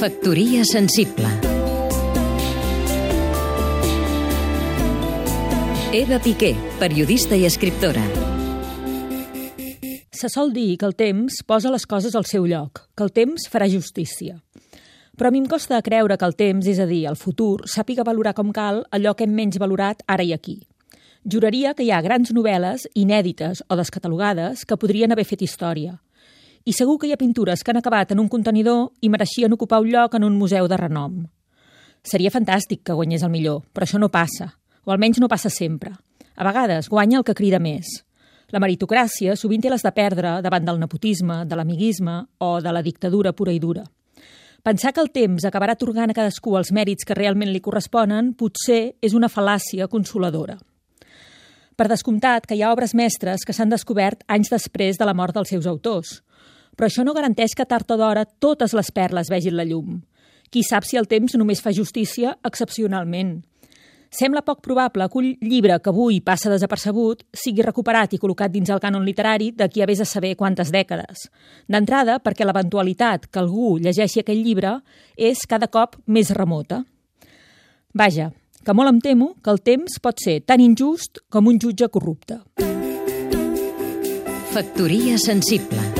Factoria sensible Eva Piqué, periodista i escriptora Se sol dir que el temps posa les coses al seu lloc, que el temps farà justícia. Però a mi em costa creure que el temps, és a dir, el futur, sàpiga valorar com cal allò que hem menys valorat ara i aquí. Juraria que hi ha grans novel·les, inèdites o descatalogades, que podrien haver fet història. I segur que hi ha pintures que han acabat en un contenidor i mereixien ocupar un lloc en un museu de renom. Seria fantàstic que guanyés el millor, però això no passa, o almenys no passa sempre. A vegades guanya el que crida més. La meritocràcia sovint té les de perdre davant del nepotisme, de l'amiguisme o de la dictadura pura i dura. Pensar que el temps acabarà atorgant a cadascú els mèrits que realment li corresponen potser és una fal·làcia consoladora. Per descomptat que hi ha obres mestres que s'han descobert anys després de la mort dels seus autors. Però això no garanteix que tard o d'hora totes les perles vegin la llum. Qui sap si el temps només fa justícia excepcionalment. Sembla poc probable que un llibre que avui passa desapercebut sigui recuperat i col·locat dins el cànon literari d'aquí a vés a saber quantes dècades. D'entrada, perquè l'eventualitat que algú llegeixi aquell llibre és cada cop més remota. Vaja, que molt em temo que el temps pot ser tan injust com un jutge corrupte. Factoria sensible